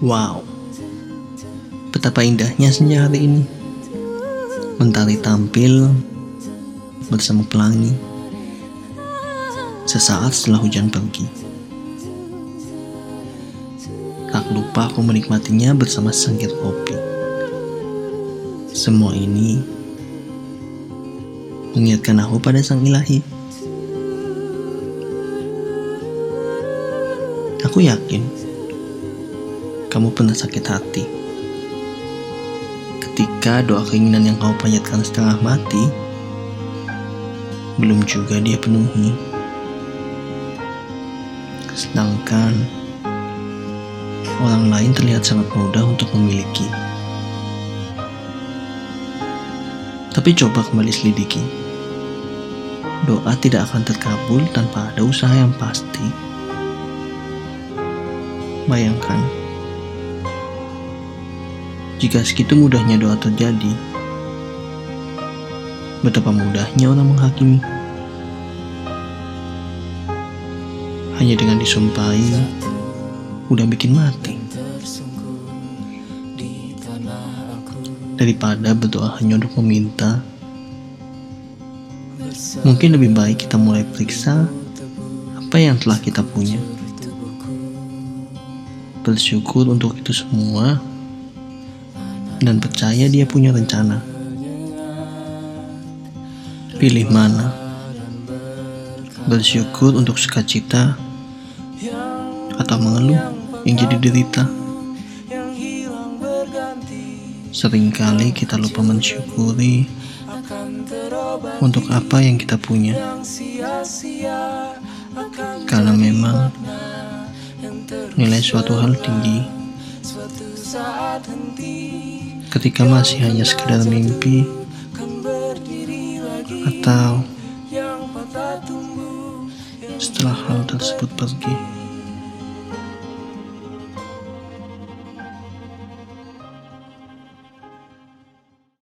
Wow, betapa indahnya senja hari ini. Mentari tampil bersama pelangi. Sesaat setelah hujan pergi. Tak lupa aku menikmatinya bersama sangkir kopi. Semua ini mengingatkan aku pada sang ilahi. Aku yakin kamu pernah sakit hati ketika doa keinginan yang kau panjatkan setengah mati belum juga dia penuhi. Sedangkan orang lain terlihat sangat mudah untuk memiliki. Tapi coba kembali selidiki. Doa tidak akan terkabul tanpa ada usaha yang pasti. Bayangkan, jika segitu mudahnya doa terjadi, betapa mudahnya orang menghakimi. Hanya dengan disumpahi, udah bikin mati. Daripada berdoa hanya untuk meminta, mungkin lebih baik kita mulai periksa apa yang telah kita punya. Bersyukur untuk itu semua dan percaya dia punya rencana. Pilih mana? Bersyukur untuk sukacita atau mengeluh yang jadi derita. Seringkali kita lupa mensyukuri untuk apa yang kita punya. Karena memang nilai suatu hal tinggi ketika masih hanya sekedar mimpi atau setelah hal tersebut pergi.